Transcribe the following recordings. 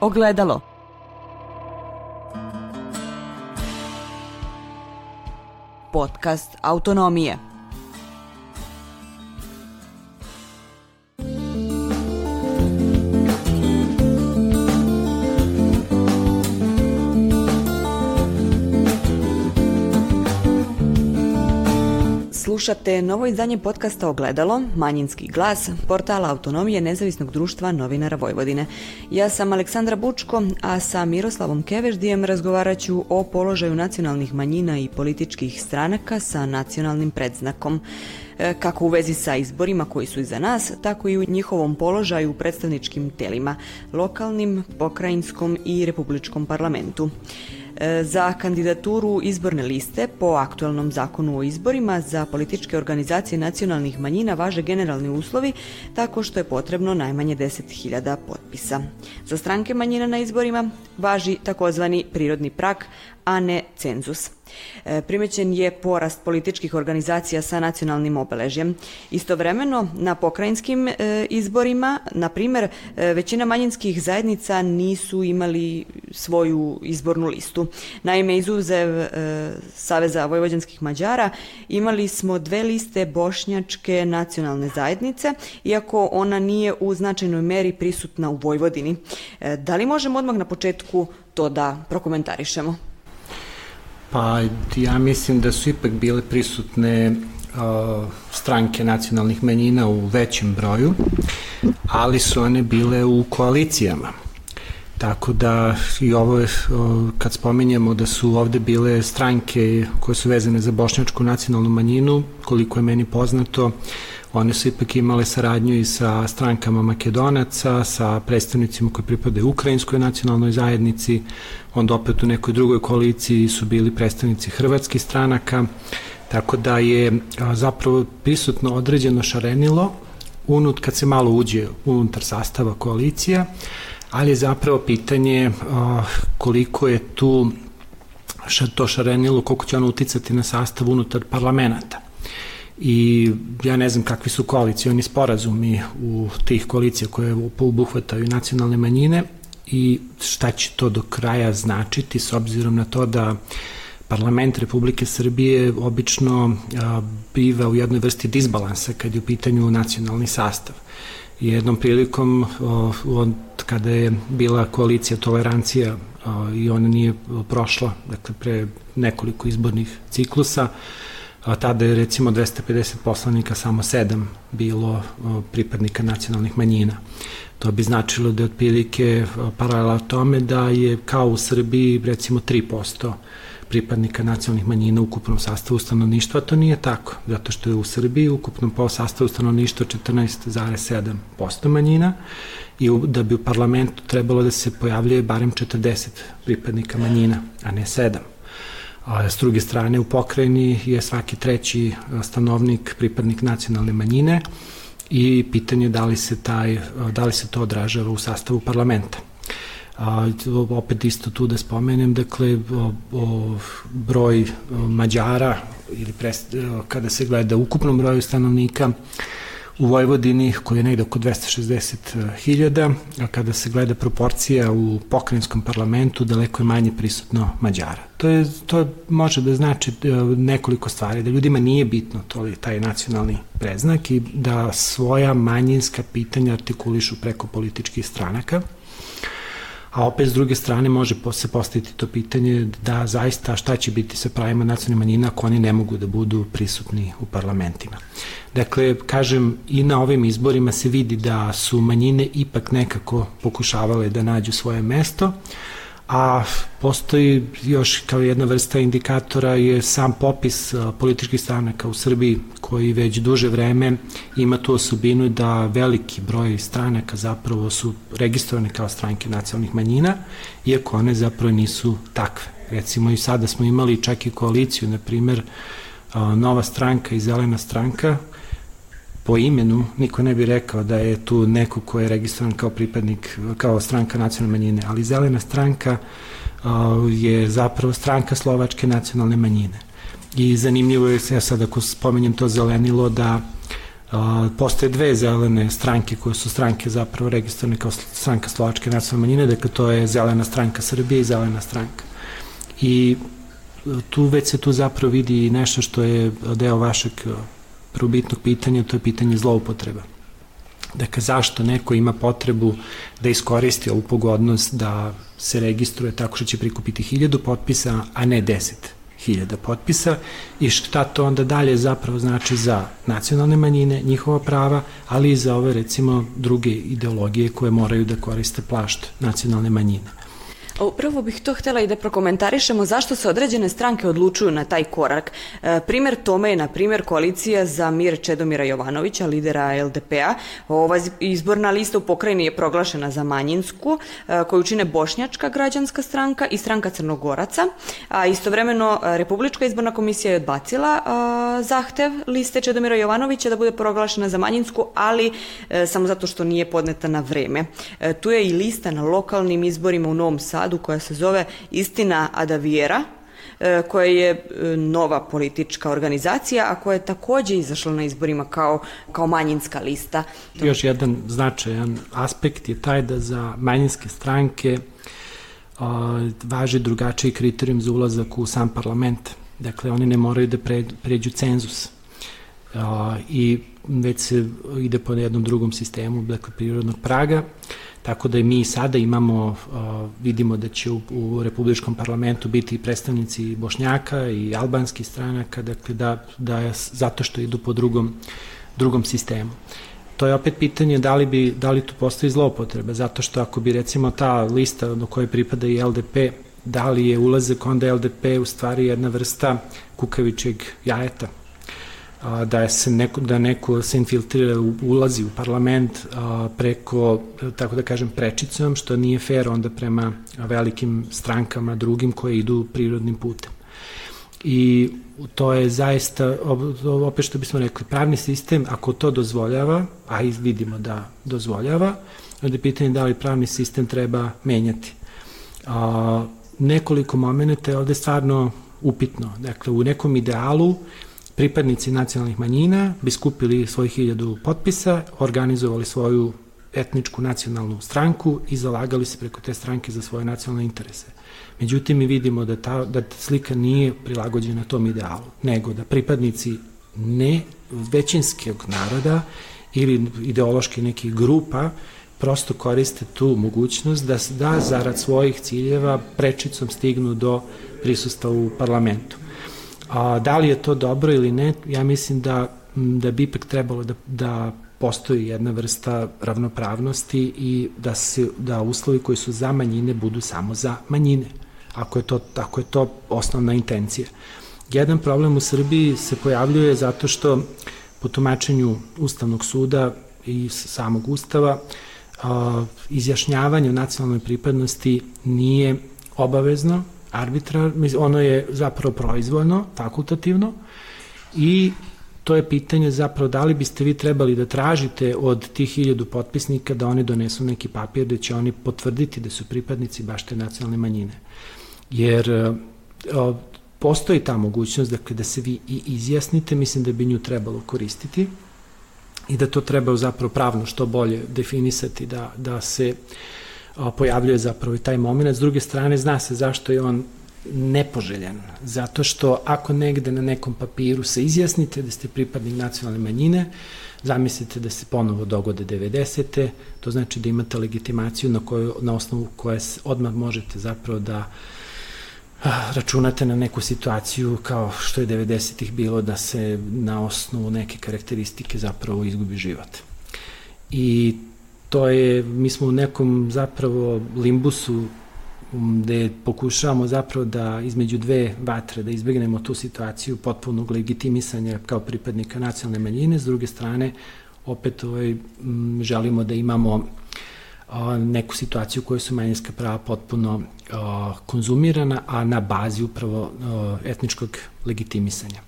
Ogledalo. Podcast Autonomije. Slušate novo izdanje podcasta Ogledalo, Manjinski glas, portala Autonomije nezavisnog društva novinara Vojvodine. Ja sam Aleksandra Bučko, a sa Miroslavom Keveždijem razgovarat ću o položaju nacionalnih manjina i političkih stranaka sa nacionalnim predznakom e, kako u vezi sa izborima koji su iza nas, tako i u njihovom položaju u predstavničkim telima, lokalnim, pokrajinskom i republičkom parlamentu. E, za kandidaturu izborne liste po aktualnom zakonu o izborima za političke organizacije nacionalnih manjina važe generalni uslovi tako što je potrebno najmanje 10.000 potpisa. Za stranke manjina na izborima važi takozvani prirodni prak, a ne cenzus. E, primećen je porast političkih organizacija sa nacionalnim obeležjem. Istovremeno, na pokrajinskim e, izborima, na primer, e, većina manjinskih zajednica nisu imali svoju izbornu listu. Naime, izuzev Saveza vojvođanskih Mađara, imali smo dve liste bošnjačke nacionalne zajednice, iako ona nije u značajnoj meri prisutna u Vojvodini. Da li možemo odmah na početku to da prokomentarišemo? Pa ja mislim da su ipak bile prisutne uh, stranke nacionalnih manjina u većem broju, ali su one bile u koalicijama. Tako da i ovo je, kad spominjemo da su ovde bile stranke koje su vezane za bošnjačku nacionalnu manjinu, koliko je meni poznato, one su ipak imale saradnju i sa strankama Makedonaca, sa predstavnicima koji pripadaju Ukrajinskoj nacionalnoj zajednici, onda opet u nekoj drugoj koaliciji su bili predstavnici hrvatskih stranaka, tako da je zapravo prisutno određeno šarenilo unut kad se malo uđe unutar sastava koalicija, ali je zapravo pitanje koliko je tu to šarenilo, koliko će ono uticati na sastav unutar parlamenta i ja ne znam kakvi su koalicioni sporazumi u tih koalicija koje obuhvataju nacionalne manjine i šta će to do kraja značiti s obzirom na to da parlament Republike Srbije obično a, biva u jednoj vrsti disbalansa kad je u pitanju nacionalni sastav. Jednom prilikom o, od, kada je bila koalicija tolerancija o, i ona nije prošla, dakle pre nekoliko izbornih ciklusa, tada je recimo 250 poslanika samo 7 bilo pripadnika nacionalnih manjina. To bi značilo da je otprilike paralela tome da je kao u Srbiji recimo 3% pripadnika nacionalnih manjina u ukupnom sastavu stanovništva, to nije tako, zato što je u Srbiji ukupnom po sastavu stanovništva 14,7% manjina i da bi u parlamentu trebalo da se pojavljuje barem 40 pripadnika manjina, a ne 7. A s druge strane, u pokrajini je svaki treći stanovnik pripadnik nacionalne manjine i pitanje da li se, taj, da li se to odražava u sastavu parlamenta. A, opet isto tu da spomenem, dakle, o, o, broj Mađara ili pres, kada se gleda ukupnom broju stanovnika, u Vojvodini koji je negde oko 260.000, a kada se gleda proporcija u pokrajinskom parlamentu daleko je manje prisutno Mađara. To, je, to može da znači e, nekoliko stvari, da ljudima nije bitno to li taj nacionalni preznak i da svoja manjinska pitanja artikulišu preko političkih stranaka, a opet s druge strane može se postaviti to pitanje da zaista šta će biti sa pravima nacionalnih manjina ako oni ne mogu da budu prisutni u parlamentima. Dakle, kažem, i na ovim izborima se vidi da su manjine ipak nekako pokušavale da nađu svoje mesto, a postoji još kao jedna vrsta indikatora je sam popis političkih stranaka u Srbiji koji već duže vreme ima tu osobinu da veliki broj stranaka zapravo su registrovane kao stranke nacionalnih manjina, iako one zapravo nisu takve. Recimo i sada smo imali čak i koaliciju, na primer, Nova stranka i Zelena stranka, po imenu niko ne bi rekao da je tu neko ko je registrovan kao pripadnik, kao stranka nacionalne manjine, ali zelena stranka je zapravo stranka slovačke nacionalne manjine. I zanimljivo je, ja sad ako spomenjem to zelenilo, da postoje dve zelene stranke koje su stranke zapravo registrovane kao stranka Slovačke nacionalne manjine, dakle to je Zelena stranka Srbije i Zelena stranka. I tu već se tu zapravo vidi nešto što je deo vašeg prvobitnog pitanja, to je pitanje zloupotreba. Dakle, zašto neko ima potrebu da iskoristi ovu pogodnost da se registruje tako što će prikupiti hiljadu potpisa, a ne deset hiljada potpisa i šta to onda dalje zapravo znači za nacionalne manjine, njihova prava, ali i za ove recimo druge ideologije koje moraju da koriste plašt nacionalne manjine. Upravo bih to htela i da prokomentarišemo zašto se određene stranke odlučuju na taj korak. E, primer tome je, na primjer, koalicija za mir Čedomira Jovanovića, lidera LDP-a. Ova izborna lista u pokrajini je proglašena za manjinsku, e, koju čine Bošnjačka građanska stranka i stranka Crnogoraca. A istovremeno Republička izborna komisija je odbacila a, zahtev liste Čedomira Jovanovića da bude proglašena za manjinsku, ali e, samo zato što nije podneta na vreme. E, tu je i lista na lokalnim izborima u Novom Sadu Sadu koja se zove Istina Adaviera, e, koja je e, nova politička organizacija, a koja je takođe izašla na izborima kao, kao manjinska lista. Još jedan značajan aspekt je taj da za manjinske stranke a, važi drugačiji kriterijum za ulazak u sam parlament. Dakle, oni ne moraju da pre, pređu cenzus. I već se ide po jednom drugom sistemu, dakle, prirodnog praga. Tako da mi sada imamo, vidimo da će u, u Republičkom parlamentu biti predstavnici Bošnjaka i albanskih stranaka, dakle da, da zato što idu po drugom, drugom sistemu. To je opet pitanje da li, bi, da li tu postoji zloupotreba, zato što ako bi recimo ta lista do koje pripada i LDP, da li je ulazak onda LDP u stvari jedna vrsta kukavičeg jajeta, da se neko, da neko se infiltrira, ulazi u parlament a, preko, tako da kažem, prečicom, što nije fair onda prema velikim strankama drugim koje idu prirodnim putem. I to je zaista, opet što bismo rekli, pravni sistem, ako to dozvoljava, a vidimo da dozvoljava, onda je pitanje da li pravni sistem treba menjati. A, nekoliko momenta je ovde stvarno upitno. Dakle, u nekom idealu pripadnici nacionalnih manjina bi skupili svojih hiljadu potpisa, organizovali svoju etničku nacionalnu stranku i zalagali se preko te stranke za svoje nacionalne interese. Međutim, mi vidimo da ta, da slika nije prilagođena tom idealu, nego da pripadnici ne većinskog naroda ili ideološki nekih grupa prosto koriste tu mogućnost da, da zarad svojih ciljeva prečicom stignu do prisustva u parlamentu. A, da li je to dobro ili ne, ja mislim da, da bi ipak trebalo da, da postoji jedna vrsta ravnopravnosti i da se da uslovi koji su za manjine budu samo za manjine. Ako je to ako je to osnovna intencija. Jedan problem u Srbiji se pojavljuje zato što po tumačenju Ustavnog suda i samog Ustava izjašnjavanje o nacionalnoj pripadnosti nije obavezno, arbitrar, ono je zapravo proizvoljno, fakultativno i to je pitanje zapravo da li biste vi trebali da tražite od tih hiljadu potpisnika da oni donesu neki papir da će oni potvrditi da su pripadnici baš te nacionalne manjine. Jer o, postoji ta mogućnost dakle, da se vi i izjasnite, mislim da bi nju trebalo koristiti i da to treba zapravo pravno što bolje definisati da, da se uh, pojavljuje zapravo i taj moment. S druge strane, zna se zašto je on nepoželjan. Zato što ako negde na nekom papiru se izjasnite da ste pripadnik nacionalne manjine, zamislite da se ponovo dogode 90. To znači da imate legitimaciju na, koju, na osnovu koje odmah možete zapravo da računate na neku situaciju kao što je 90-ih bilo da se na osnovu neke karakteristike zapravo izgubi život. I to je, mi smo u nekom zapravo limbusu gde pokušavamo zapravo da između dve vatre, da izbegnemo tu situaciju potpunog legitimisanja kao pripadnika nacionalne manjine, s druge strane opet ovaj, želimo da imamo a, neku situaciju u kojoj su manjinska prava potpuno a, konzumirana, a na bazi upravo a, etničkog legitimisanja.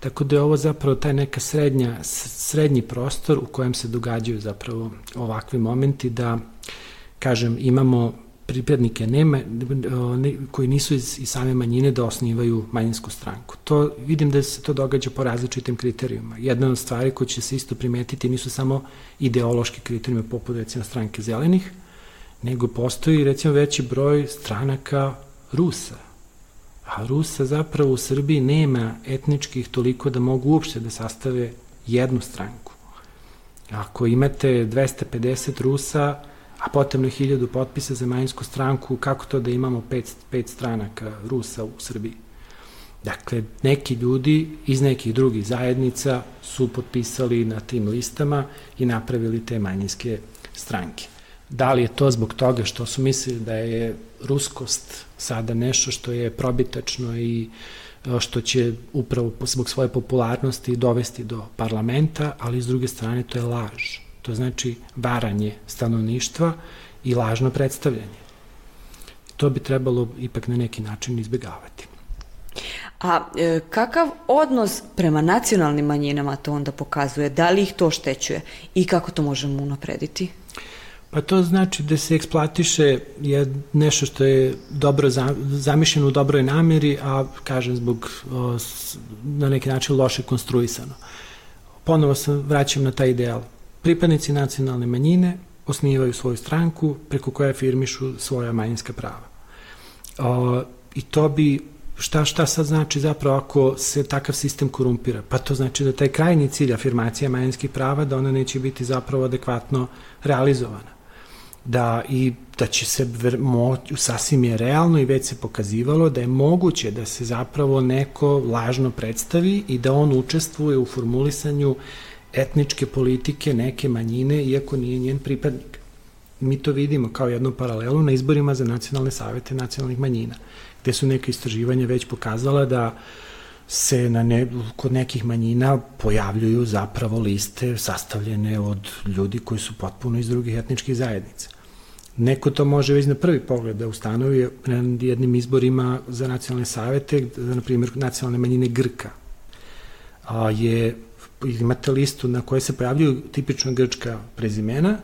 Tako da je ovo zapravo taj neka srednja, srednji prostor u kojem se događaju zapravo ovakvi momenti da, kažem, imamo pripadnike nema, ne, koji nisu iz, iz same manjine da osnivaju manjinsku stranku. To, vidim da se to događa po različitim kriterijuma. Jedna od stvari koje će se isto primetiti nisu samo ideološki kriterijume poput recimo stranke zelenih, nego postoji recimo veći broj stranaka Rusa. A Rusa zapravo u Srbiji nema etničkih toliko da mogu uopšte da sastave jednu stranku. Ako imate 250 Rusa, a potrebno je hiljadu potpisa za manjinsku stranku, kako to da imamo pet, pet stranaka Rusa u Srbiji? Dakle, neki ljudi iz nekih drugih zajednica su potpisali na tim listama i napravili te manjinske stranke. Da li je to zbog toga što su mislili da je ruskost sada nešto što je probitačno i e, što će upravo zbog svoje popularnosti dovesti do parlamenta, ali s druge strane to je laž. To znači varanje stanovništva i lažno predstavljanje. To bi trebalo ipak na neki način izbjegavati. A e, kakav odnos prema nacionalnim manjinama to onda pokazuje? Da li ih to štećuje i kako to možemo unaprediti? Pa to znači da se eksploatiše je nešto što je dobro zamišljeno u dobroj nameri, a kažem zbog o, na neki način loše konstruisano. Ponovo se vraćam na taj ideal. Pripadnici nacionalne manjine osnivaju svoju stranku preko koje firmišu svoja manjinska prava. O, I to bi šta, šta sad znači zapravo ako se takav sistem korumpira? Pa to znači da taj krajni cilj afirmacija manjinskih prava, da ona neće biti zapravo adekvatno realizovana da i da će se mo, sasvim je realno i već se pokazivalo da je moguće da se zapravo neko lažno predstavi i da on učestvuje u formulisanju etničke politike neke manjine iako nije njen pripadnik. Mi to vidimo kao jednu paralelu na izborima za nacionalne savete nacionalnih manjina, gde su neke istraživanja već pokazala da se na ne, kod nekih manjina pojavljuju zapravo liste sastavljene od ljudi koji su potpuno iz drugih etničkih zajednica. Neko to može već na prvi pogled da ustanovi na jednim izborima za nacionalne savete, za, na primjer, nacionalne manjine Grka. A, je, imate listu na kojoj se pojavljuju tipično grčka prezimena,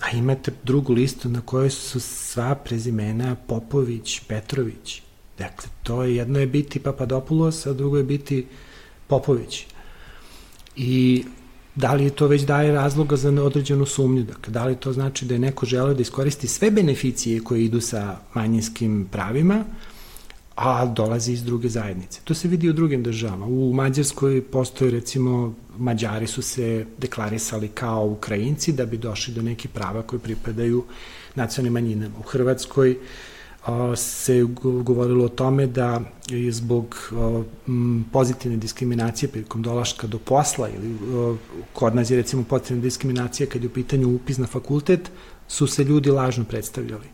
a imate drugu listu na kojoj su sva prezimena Popović, Petrović. Dakle, to je, jedno je biti Papadopoulos, a drugo je biti Popović. I da li to već daje razloga za određenu sumnju, dakle, da li to znači da je neko želeo da iskoristi sve beneficije koje idu sa manjinskim pravima, a dolazi iz druge zajednice. To se vidi u drugim državama. U Mađarskoj postoje, recimo, Mađari su se deklarisali kao Ukrajinci da bi došli do nekih prava koje pripadaju nacionalnim manjinama. U Hrvatskoj uh, se govorilo o tome da je zbog pozitivne diskriminacije prilikom dolaška do posla ili kod nas je recimo pozitivna diskriminacija kad je u pitanju upis na fakultet, su se ljudi lažno predstavljali.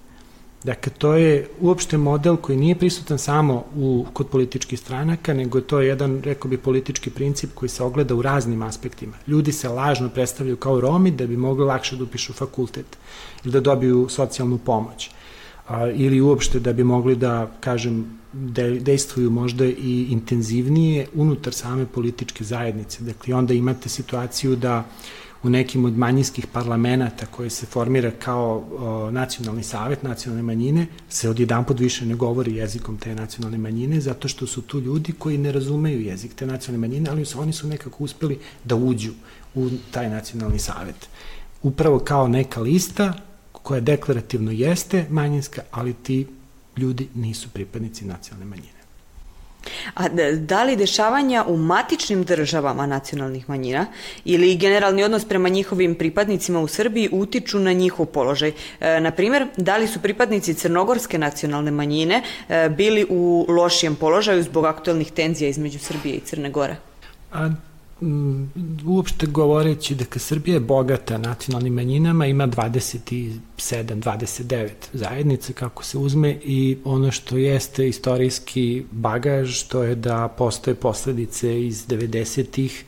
Dakle, to je uopšte model koji nije prisutan samo u, kod političkih stranaka, nego je to jedan, rekao bi, politički princip koji se ogleda u raznim aspektima. Ljudi se lažno predstavljaju kao Romi da bi mogli lakše da upišu fakultet ili da dobiju socijalnu pomoć a, ili uopšte da bi mogli da, kažem, de, dejstvuju možda i intenzivnije unutar same političke zajednice. Dakle, onda imate situaciju da u nekim od manjinskih parlamenta koje se formira kao o, nacionalni savet nacionalne manjine se odjedan pod više ne govori jezikom te nacionalne manjine zato što su tu ljudi koji ne razumeju jezik te nacionalne manjine, ali su, oni su nekako uspeli da uđu u taj nacionalni savet. Upravo kao neka lista koja deklarativno jeste manjinska, ali ti ljudi nisu pripadnici nacionalne manjine. A da li dešavanja u matičnim državama nacionalnih manjina ili generalni odnos prema njihovim pripadnicima u Srbiji utiču na njihov položaj? E, na primjer, da li su pripadnici crnogorske nacionalne manjine e, bili u lošijem položaju zbog aktuelnih tenzija između Srbije i Crne Gore? A uopšte govoreći da ka Srbija je bogata nacionalnim manjinama, ima 27, 29 zajednice kako se uzme i ono što jeste istorijski bagaž to je da postoje posledice iz 90-ih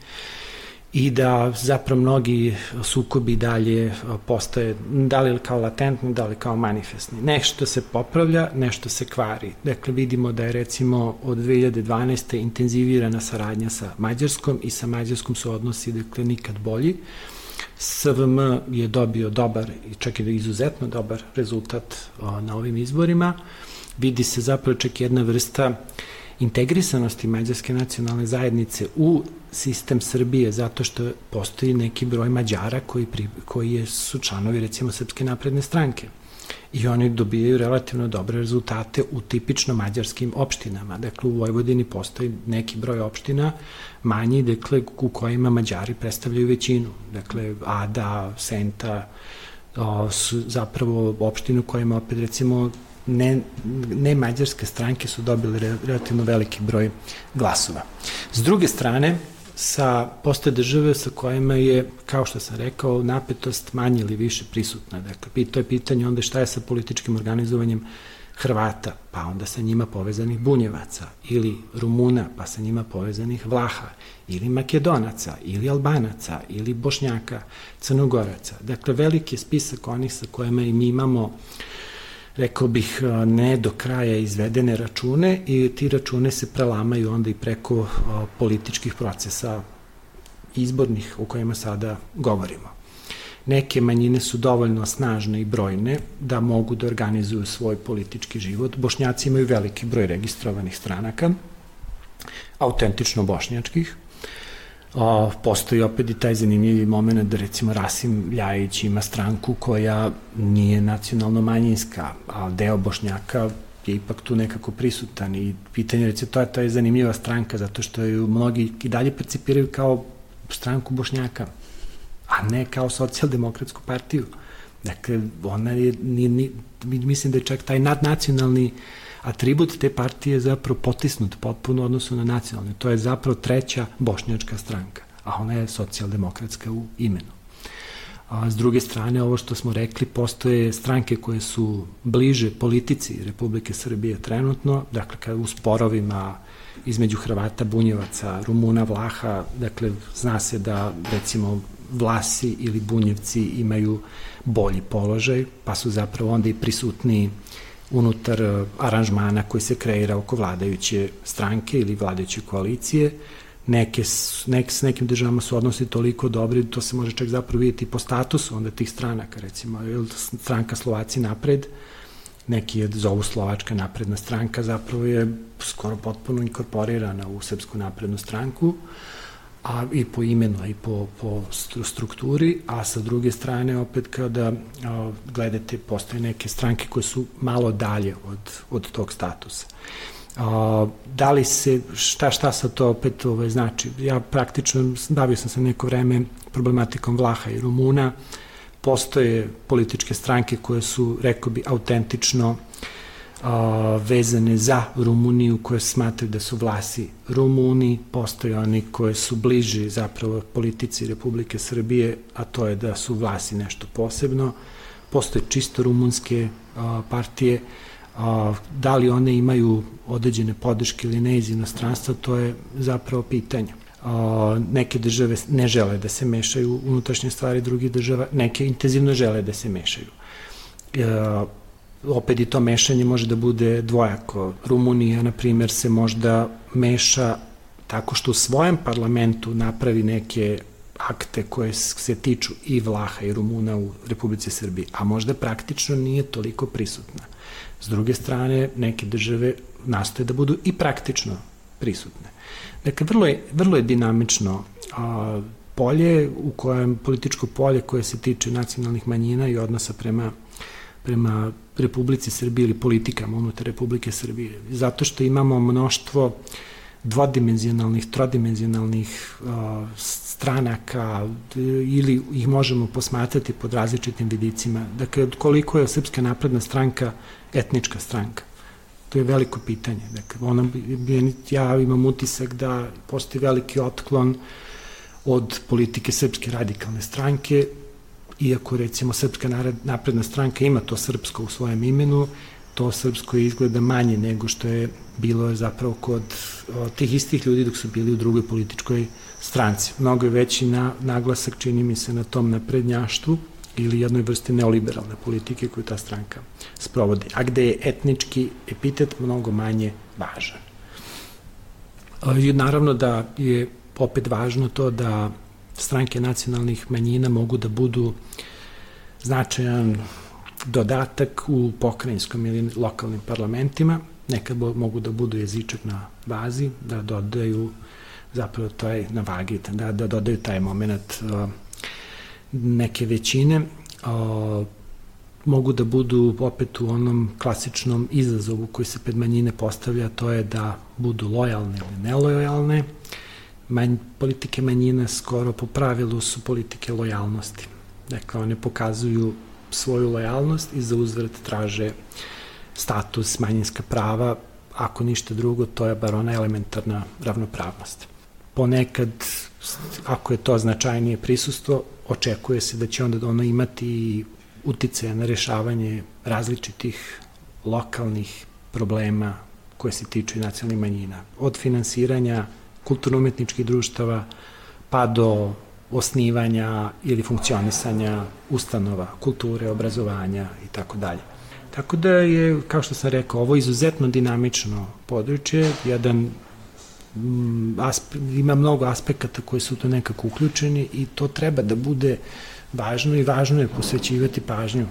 i da zapravo mnogi sukobi dalje postoje, da li kao latentni, da li kao manifestni. Nešto se popravlja, nešto se kvari. Dakle, vidimo da je recimo od 2012. intenzivirana saradnja sa Mađarskom i sa Mađarskom su odnosi, dakle, nikad bolji. SVM je dobio dobar i čak i da izuzetno dobar rezultat na ovim izborima. Vidi se zapravo čak jedna vrsta integrisanosti mađarske nacionalne zajednice u sistem Srbije zato što postoji neki broj Mađara koji, pri, koji su članovi recimo Srpske napredne stranke i oni dobijaju relativno dobre rezultate u tipično mađarskim opštinama. Dakle, u Vojvodini postoji neki broj opština manji, dakle, u kojima Mađari predstavljaju većinu. Dakle, Ada, Senta, su zapravo opštine u kojima opet recimo ne, ne mađarske stranke su dobile relativno veliki broj glasova. S druge strane, sa postoje države sa kojima je, kao što sam rekao, napetost manje ili više prisutna. Dakle, to je pitanje onda šta je sa političkim organizovanjem Hrvata, pa onda sa njima povezanih Bunjevaca, ili Rumuna, pa sa njima povezanih Vlaha, ili Makedonaca, ili Albanaca, ili Bošnjaka, Crnogoraca. Dakle, veliki je spisak onih sa kojima i mi imamo uh, rekao bih, ne do kraja izvedene račune i ti račune se prelamaju onda i preko političkih procesa izbornih o kojima sada govorimo. Neke manjine su dovoljno snažne i brojne da mogu da organizuju svoj politički život. Bošnjaci imaju veliki broj registrovanih stranaka, autentično bošnjačkih, O, postoji opet i taj zanimljivi moment da recimo Rasim Ljajić ima stranku koja nije nacionalno manjinska, a deo Bošnjaka je ipak tu nekako prisutan i pitanje recimo to je, to je zanimljiva stranka zato što ju mnogi i dalje percipiraju kao stranku Bošnjaka, a ne kao socijaldemokratsku partiju. Dakle, ona je, ni, ni, mislim da je čak taj nadnacionalni uh, atribut te partije je zapravo potisnut potpuno odnosu na nacionalne. To je zapravo treća bošnjačka stranka, a ona je socijaldemokratska u imenu. A s druge strane, ovo što smo rekli, postoje stranke koje su bliže politici Republike Srbije trenutno, dakle, u sporovima između Hrvata, Bunjevaca, Rumuna, Vlaha, dakle, zna se da, recimo, Vlasi ili Bunjevci imaju bolji položaj, pa su zapravo onda i prisutniji unutar e, aranžmana koji se kreira oko vladajuće stranke ili vladajuće koalicije. Neke, nek, s nekim državama su odnosi toliko dobri, to se može čak zapravo vidjeti po statusu onda tih stranaka, recimo, stranka Slovaci napred, neki je zovu Slovačka napredna stranka, zapravo je skoro potpuno inkorporirana u Srpsku naprednu stranku, a i po imenu, a i po, po strukturi, a sa druge strane opet kada a, gledate, postoje neke stranke koje su malo dalje od, od tog statusa. A, da li se, šta, šta sa to opet ovaj, znači? Ja praktično bavio sam se neko vreme problematikom Vlaha i Rumuna, postoje političke stranke koje su, rekao bi, autentično a, vezane za Rumuniju koje smatraju da su vlasi Rumuni, postoje oni koje su bliži zapravo politici Republike Srbije, a to je da su vlasi nešto posebno, postoje čisto rumunske partije, a, da li one imaju određene podrške ili ne iz inostranstva, to je zapravo pitanje. A, neke države ne žele da se mešaju unutrašnje stvari drugih država, neke intenzivno žele da se mešaju. E, opet i to mešanje može da bude dvojako. Rumunija, na primjer, se možda meša tako što u svojem parlamentu napravi neke akte koje se tiču i Vlaha i Rumuna u Republici Srbiji, a možda praktično nije toliko prisutna. S druge strane, neke države nastoje da budu i praktično prisutne. Dakle, vrlo je, vrlo je dinamično a, polje u kojem političko polje koje se tiče nacionalnih manjina i odnosa prema prema Republici Srbije ili politikama unutar Republike Srbije. Zato što imamo mnoštvo dvodimenzionalnih, trodimenzionalnih uh, stranaka ili ih možemo posmatrati pod različitim vidicima. Dakle, koliko je Srpska napredna stranka etnička stranka? To je veliko pitanje. Dakle, ona, ja imam utisak da postoji veliki otklon od politike Srpske radikalne stranke iako recimo Srpska napredna stranka ima to srpsko u svojem imenu, to srpsko izgleda manje nego što je bilo zapravo kod o, tih istih ljudi dok su bili u drugoj političkoj stranci. Mnogo je veći na, naglasak, čini mi se, na tom naprednjaštvu ili jednoj vrsti neoliberalne politike koju ta stranka sprovodi, a gde je etnički epitet mnogo manje važan. I naravno da je opet važno to da stranke nacionalnih manjina mogu da budu značajan dodatak u pokrajinskom ili lokalnim parlamentima, nekad mogu da budu jezičak na bazi, da dodaju zapravo taj na vagi, da, da dodaju taj moment uh, neke većine, uh, mogu da budu opet u onom klasičnom izazovu koji se pred manjine postavlja, to je da budu lojalne ili nelojalne. Manj, politike manjina skoro po pravilu su politike lojalnosti. Dakle, one pokazuju svoju lojalnost i za uzvrat traže status, manjinska prava, ako ništa drugo, to je bar ona elementarna ravnopravnost. Ponekad, ako je to značajnije prisustvo, očekuje se da će onda ono imati uticaja na rešavanje različitih lokalnih problema koje se tiču nacionalnih manjina. Od finansiranja kulturno-umetničkih društava pa do osnivanja ili funkcionisanja ustanova, kulture, obrazovanja i tako dalje. Tako da je, kao što sam rekao, ovo izuzetno dinamično područje, jedan mm, aspe, ima mnogo aspekata koji su to nekako uključeni i to treba da bude važno i važno je posvećivati pažnju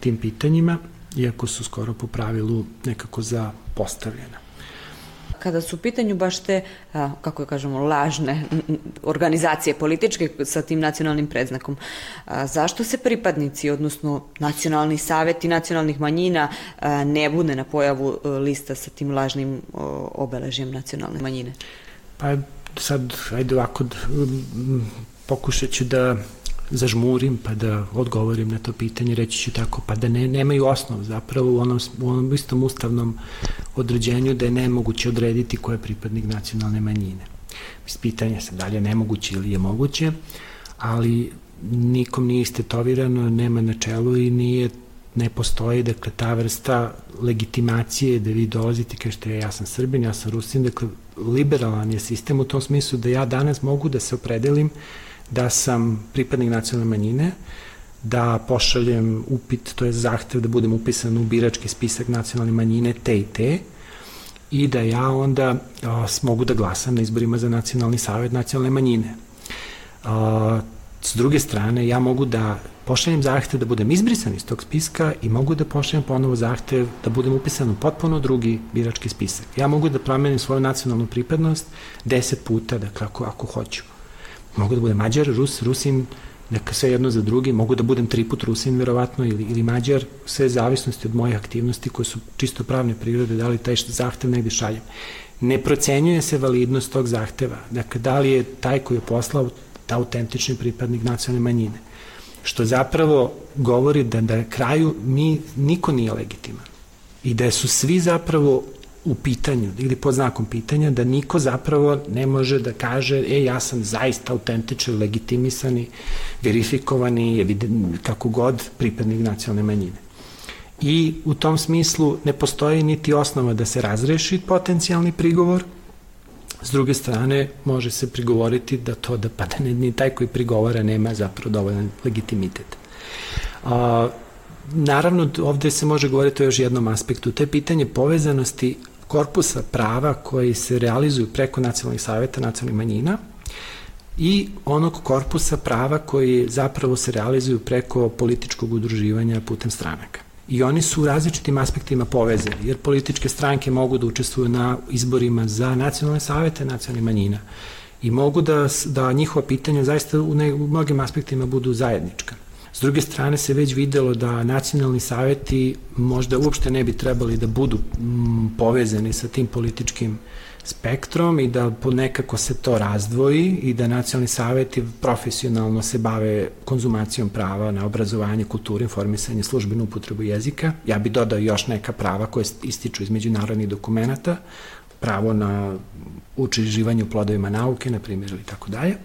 tim pitanjima, iako su skoro po pravilu nekako zapostavljena kada su u pitanju baš te, kako je kažemo, lažne organizacije političke sa tim nacionalnim predznakom, zašto se pripadnici, odnosno nacionalni saveti nacionalnih manjina ne bude na pojavu e, lista sa tim lažnim obeležjem nacionalne manjine? Pa sad, ajde ovako, pokušat ću da zažmurim pa da odgovorim na to pitanje, reći ću tako, pa da ne, nemaju osnov zapravo u onom, u onom istom ustavnom određenju da je nemoguće odrediti ko je pripadnik nacionalne manjine. Pitanje se da li je nemoguće ili je moguće, ali nikom nije istetovirano, nema na čelu i nije ne postoji, dakle, ta vrsta legitimacije da vi dolazite, kažete, ja sam Srbin, ja sam Rusin, dakle, liberalan je sistem u tom smislu da ja danas mogu da se opredelim da sam pripadnik nacionalne manjine, da pošaljem upit, to je zahtev da budem upisan u birački spisak nacionalne manjine te i te i da ja onda a, mogu da glasam na izborima za nacionalni savet nacionalne manjine. A, s druge strane, ja mogu da pošaljem zahtev da budem izbrisan iz tog spiska i mogu da pošaljem ponovo zahtev da budem upisan u potpuno drugi birački spisak. Ja mogu da promenim svoju nacionalnu pripadnost deset puta, dakle, ako, ako hoću. Mogu da budem Mađar, Rus, Rusin, neka sve jedno za drugi, mogu da budem tri put Rusin verovatno ili, ili Mađar, sve zavisnosti od mojih aktivnosti koje su čisto pravne prirode, da li taj zahtev negde šaljem. Ne procenjuje se validnost tog zahteva, dakle da li je taj koji je poslao ta autentični pripadnik nacionalne manjine. Što zapravo govori da da kraju mi, niko nije legitiman. I da su svi zapravo u pitanju ili pod znakom pitanja da niko zapravo ne može da kaže e ja sam zaista autentičan, legitimisani, verifikovani, kako god pripadnik nacionalne manjine. I u tom smislu ne postoji niti osnova da se razreši potencijalni prigovor, S druge strane, može se prigovoriti da to da pa da ne, ni taj koji prigovara nema zapravo dovoljan legitimitet. A, naravno, ovde se može govoriti o još jednom aspektu. To je pitanje povezanosti korpusa prava koji se realizuju preko nacionalnih saveta nacionalnih manjina i onog korpusa prava koji zapravo se realizuju preko političkog udruživanja putem stranaka. I oni su u različitim aspektima povezani, jer političke stranke mogu da učestvuju na izborima za nacionalne savete nacionalnih manjina i mogu da, da njihova pitanja zaista u, ne, u mnogim aspektima budu zajednička. S druge strane se već videlo da nacionalni saveti možda uopšte ne bi trebali da budu mm, povezani sa tim političkim spektrom i da nekako se to razdvoji i da nacionalni saveti profesionalno se bave konzumacijom prava na obrazovanje, kulturu, informisanje, službenu upotrebu jezika. Ja bi dodao još neka prava koje ističu iz međunarodnih dokumenta, pravo na učiživanje u plodovima nauke, na primjer, ili tako dalje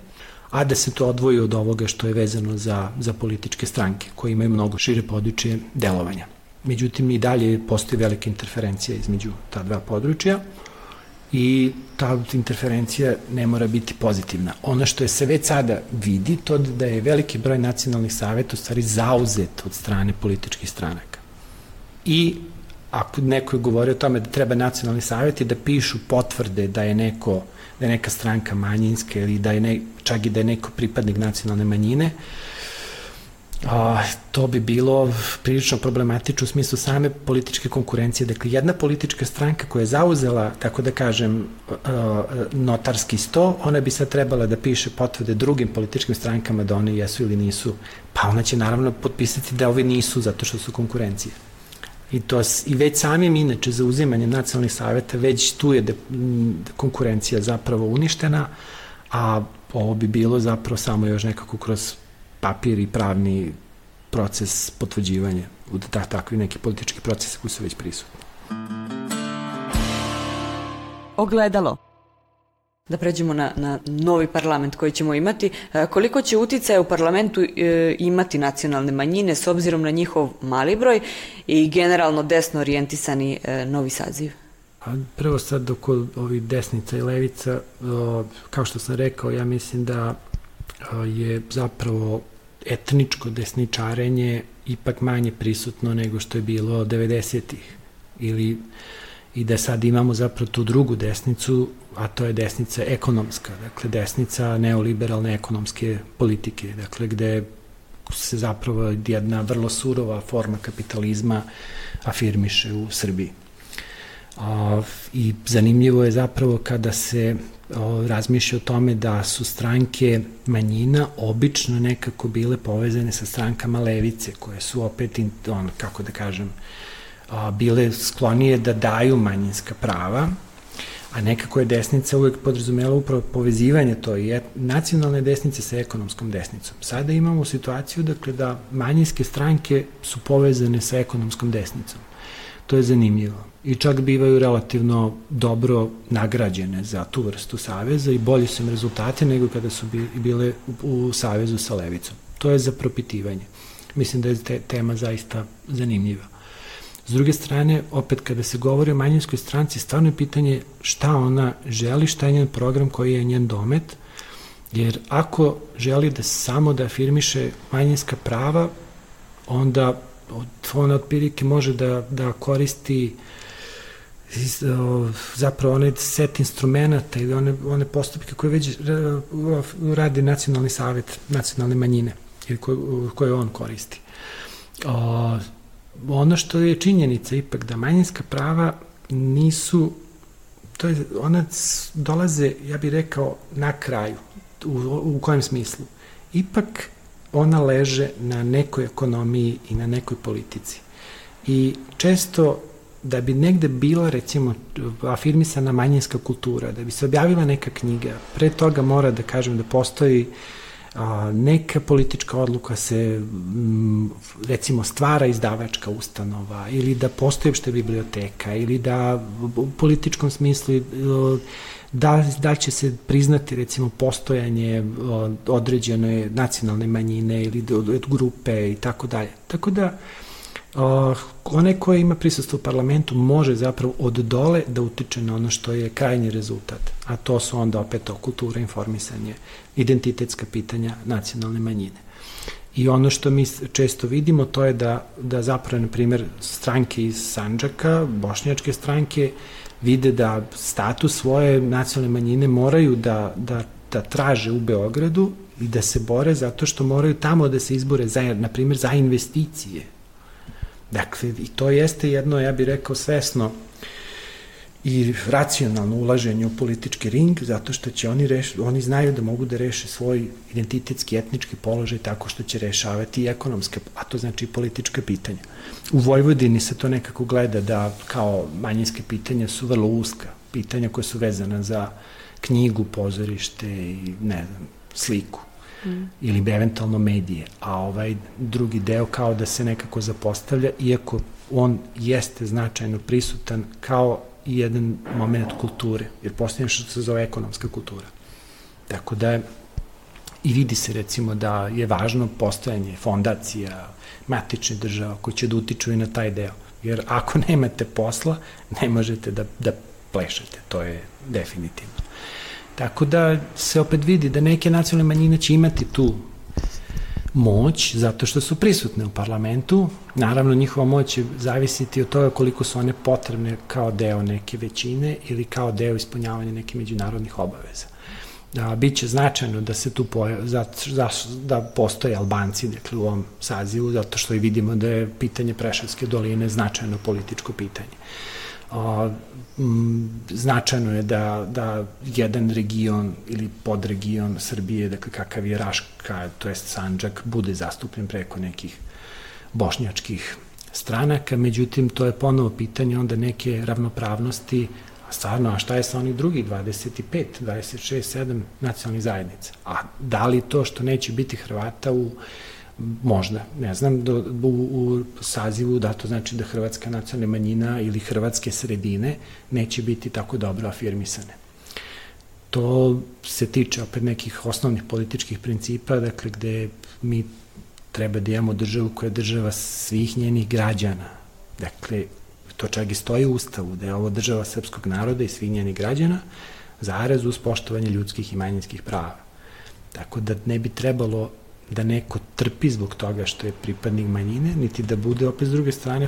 a da se to odvoji od ovoga što je vezano za, za političke stranke, koje imaju mnogo šire područje delovanja. Međutim, i dalje postoji velika interferencija između ta dva područja i ta interferencija ne mora biti pozitivna. Ono što je se već sada vidi, to da je veliki broj nacionalnih saveta u stvari zauzet od strane političkih stranaka. I ako neko je govorio o tome da treba nacionalni savjeti da pišu potvrde da je neko da je neka stranka manjinska ili da je ne, čak i da je neko pripadnik nacionalne manjine, a, to bi bilo prilično problematično u smislu same političke konkurencije. Dakle, jedna politička stranka koja je zauzela, tako da kažem, notarski sto, ona bi sad trebala da piše potvrde drugim političkim strankama da one jesu ili nisu, pa ona će naravno potpisati da ovi nisu zato što su konkurencije. I, to, I već samim inače za uzimanje nacionalnih saveta, već tu je de, konkurencija zapravo uništena, a ovo bi bilo zapravo samo još nekako kroz papir i pravni proces potvrđivanja u da, takvi neki politički procese koji su već prisutni. Ogledalo. Da pređemo na, na novi parlament koji ćemo imati. E, koliko će uticaja u parlamentu e, imati nacionalne manjine s obzirom na njihov mali broj i generalno desno orijentisani e, novi saziv? A prvo sad dok ovih desnica i levica, kao što sam rekao, ja mislim da je zapravo etničko desničarenje ipak manje prisutno nego što je bilo 90-ih ili i da sad imamo zapravo tu drugu desnicu, a to je desnica ekonomska, dakle desnica neoliberalne ekonomske politike, dakle gde se zapravo jedna vrlo surova forma kapitalizma afirmiše u Srbiji. A, I zanimljivo je zapravo kada se razmišlja o tome da su stranke manjina obično nekako bile povezane sa strankama levice, koje su opet, on, kako da kažem, a, bile sklonije da daju manjinska prava, a nekako je desnica uvek podrazumela upravo povezivanje to je nacionalne desnice sa ekonomskom desnicom. Sada imamo situaciju dakle da manjinske stranke su povezane sa ekonomskom desnicom. To je zanimljivo. I čak bivaju relativno dobro nagrađene za tu vrstu saveza i bolji su im rezultate nego kada su bile u savezu sa levicom. To je za propitivanje. Mislim da je te, tema zaista zanimljiva. S druge strane, opet kada se govori o manjinskoj stranci, stvarno je pitanje šta ona želi, šta je njen program, koji je njen domet, jer ako želi da samo da afirmiše manjinska prava, onda ona otprilike može da, da koristi zapravo onaj set instrumenta ili one, one postupke koje već radi nacionalni savet nacionalne manjine ili koje, koje on koristi. Ono što je činjenica ipak da manjinska prava nisu to je, ona dolaze, ja bih rekao, na kraju. U, u kojem smislu? Ipak ona leže na nekoj ekonomiji i na nekoj politici. I često da bi negde bila recimo afirmisana manjinska kultura, da bi se objavila neka knjiga, pre toga mora da kažem da postoji a, neka politička odluka se m, recimo stvara izdavačka ustanova ili da postoji uopšte biblioteka ili da u političkom smislu da, da će se priznati recimo postojanje određene nacionalne manjine ili grupe i tako dalje. Tako da uh, onaj ko ima prisustvo u parlamentu može zapravo od dole da utiče na ono što je krajnji rezultat, a to su onda opet kultura, informisanje, identitetska pitanja nacionalne manjine. I ono što mi često vidimo to je da, da zapravo, na primjer, stranke iz Sanđaka, bošnjačke stranke, vide da status svoje nacionalne manjine moraju da, da, da traže u Beogradu i da se bore zato što moraju tamo da se izbore za, na primjer, za investicije. Dakle, i to jeste jedno, ja bih rekao, svesno i racionalno ulaženje u politički ring, zato što će oni, reš, oni znaju da mogu da reše svoj identitetski, etnički položaj tako što će rešavati i ekonomske, a to znači i politička pitanja. U Vojvodini se to nekako gleda da kao manjinske pitanja su vrlo uska, pitanja koje su vezana za knjigu, pozorište i ne znam, sliku mm. ili eventualno medije, a ovaj drugi deo kao da se nekako zapostavlja, iako on jeste značajno prisutan kao i jedan moment kulture, jer postoje što se zove ekonomska kultura. Tako da i vidi se recimo da je važno postojanje fondacija, matične država koji će da utiču i na taj deo. Jer ako nemate posla, ne možete da, da plešete, to je definitivno. Tako da se opet vidi da neke nacionalne manjine će imati tu moć zato što su prisutne u parlamentu. Naravno, njihova moć će zavisiti od toga koliko su one potrebne kao deo neke većine ili kao deo ispunjavanja nekih međunarodnih obaveza. Da, biće značajno da se tu poja, za, za, da postoje Albanci dakle, u ovom sazivu, zato što i vidimo da je pitanje Preševske doline značajno političko pitanje. O, m, značajno je da, da jedan region ili podregion Srbije, dakle kakav je Raška, to jest Sanđak, bude zastupljen preko nekih bošnjačkih stranaka, međutim to je ponovo pitanje onda neke ravnopravnosti A stvarno, a šta je sa onih drugih 25, 26, 7 nacionalnih zajednica? A da li to što neće biti Hrvata u možda, ne znam, do, u, u sazivu da to znači da hrvatska nacionalna manjina ili hrvatske sredine neće biti tako dobro afirmisane. To se tiče opet nekih osnovnih političkih principa, dakle gde mi treba da imamo državu koja je država svih njenih građana. Dakle, to čak i stoji u Ustavu, da je ovo država srpskog naroda i svih njenih građana, zarez uz poštovanje ljudskih i manjinskih prava. Tako da ne bi trebalo da neko trpi zbog toga što je pripadnik manjine, niti da bude opet s druge strane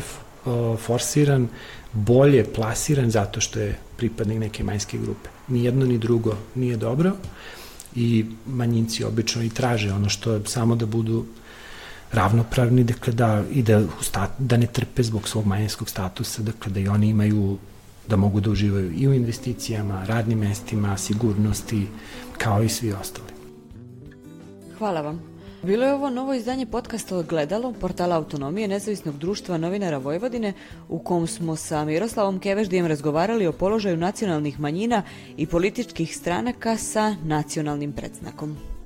forsiran, bolje plasiran zato što je pripadnik neke manjske grupe. Ni jedno ni drugo nije dobro i manjinci obično i traže ono što je samo da budu ravnopravni, dakle da, i da, da ne trpe zbog svog manjinskog statusa, dakle da i oni imaju da mogu da uživaju i u investicijama, radnim mestima, sigurnosti, kao i svi ostali. Hvala vam. Bilo je ovo novo izdanje podcasta Gledalo, portala Autonomije nezavisnog društva novinara Vojvodine, u kom smo sa Miroslavom Keveždijem razgovarali o položaju nacionalnih manjina i političkih stranaka sa nacionalnim predznakom.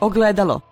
Ogledalo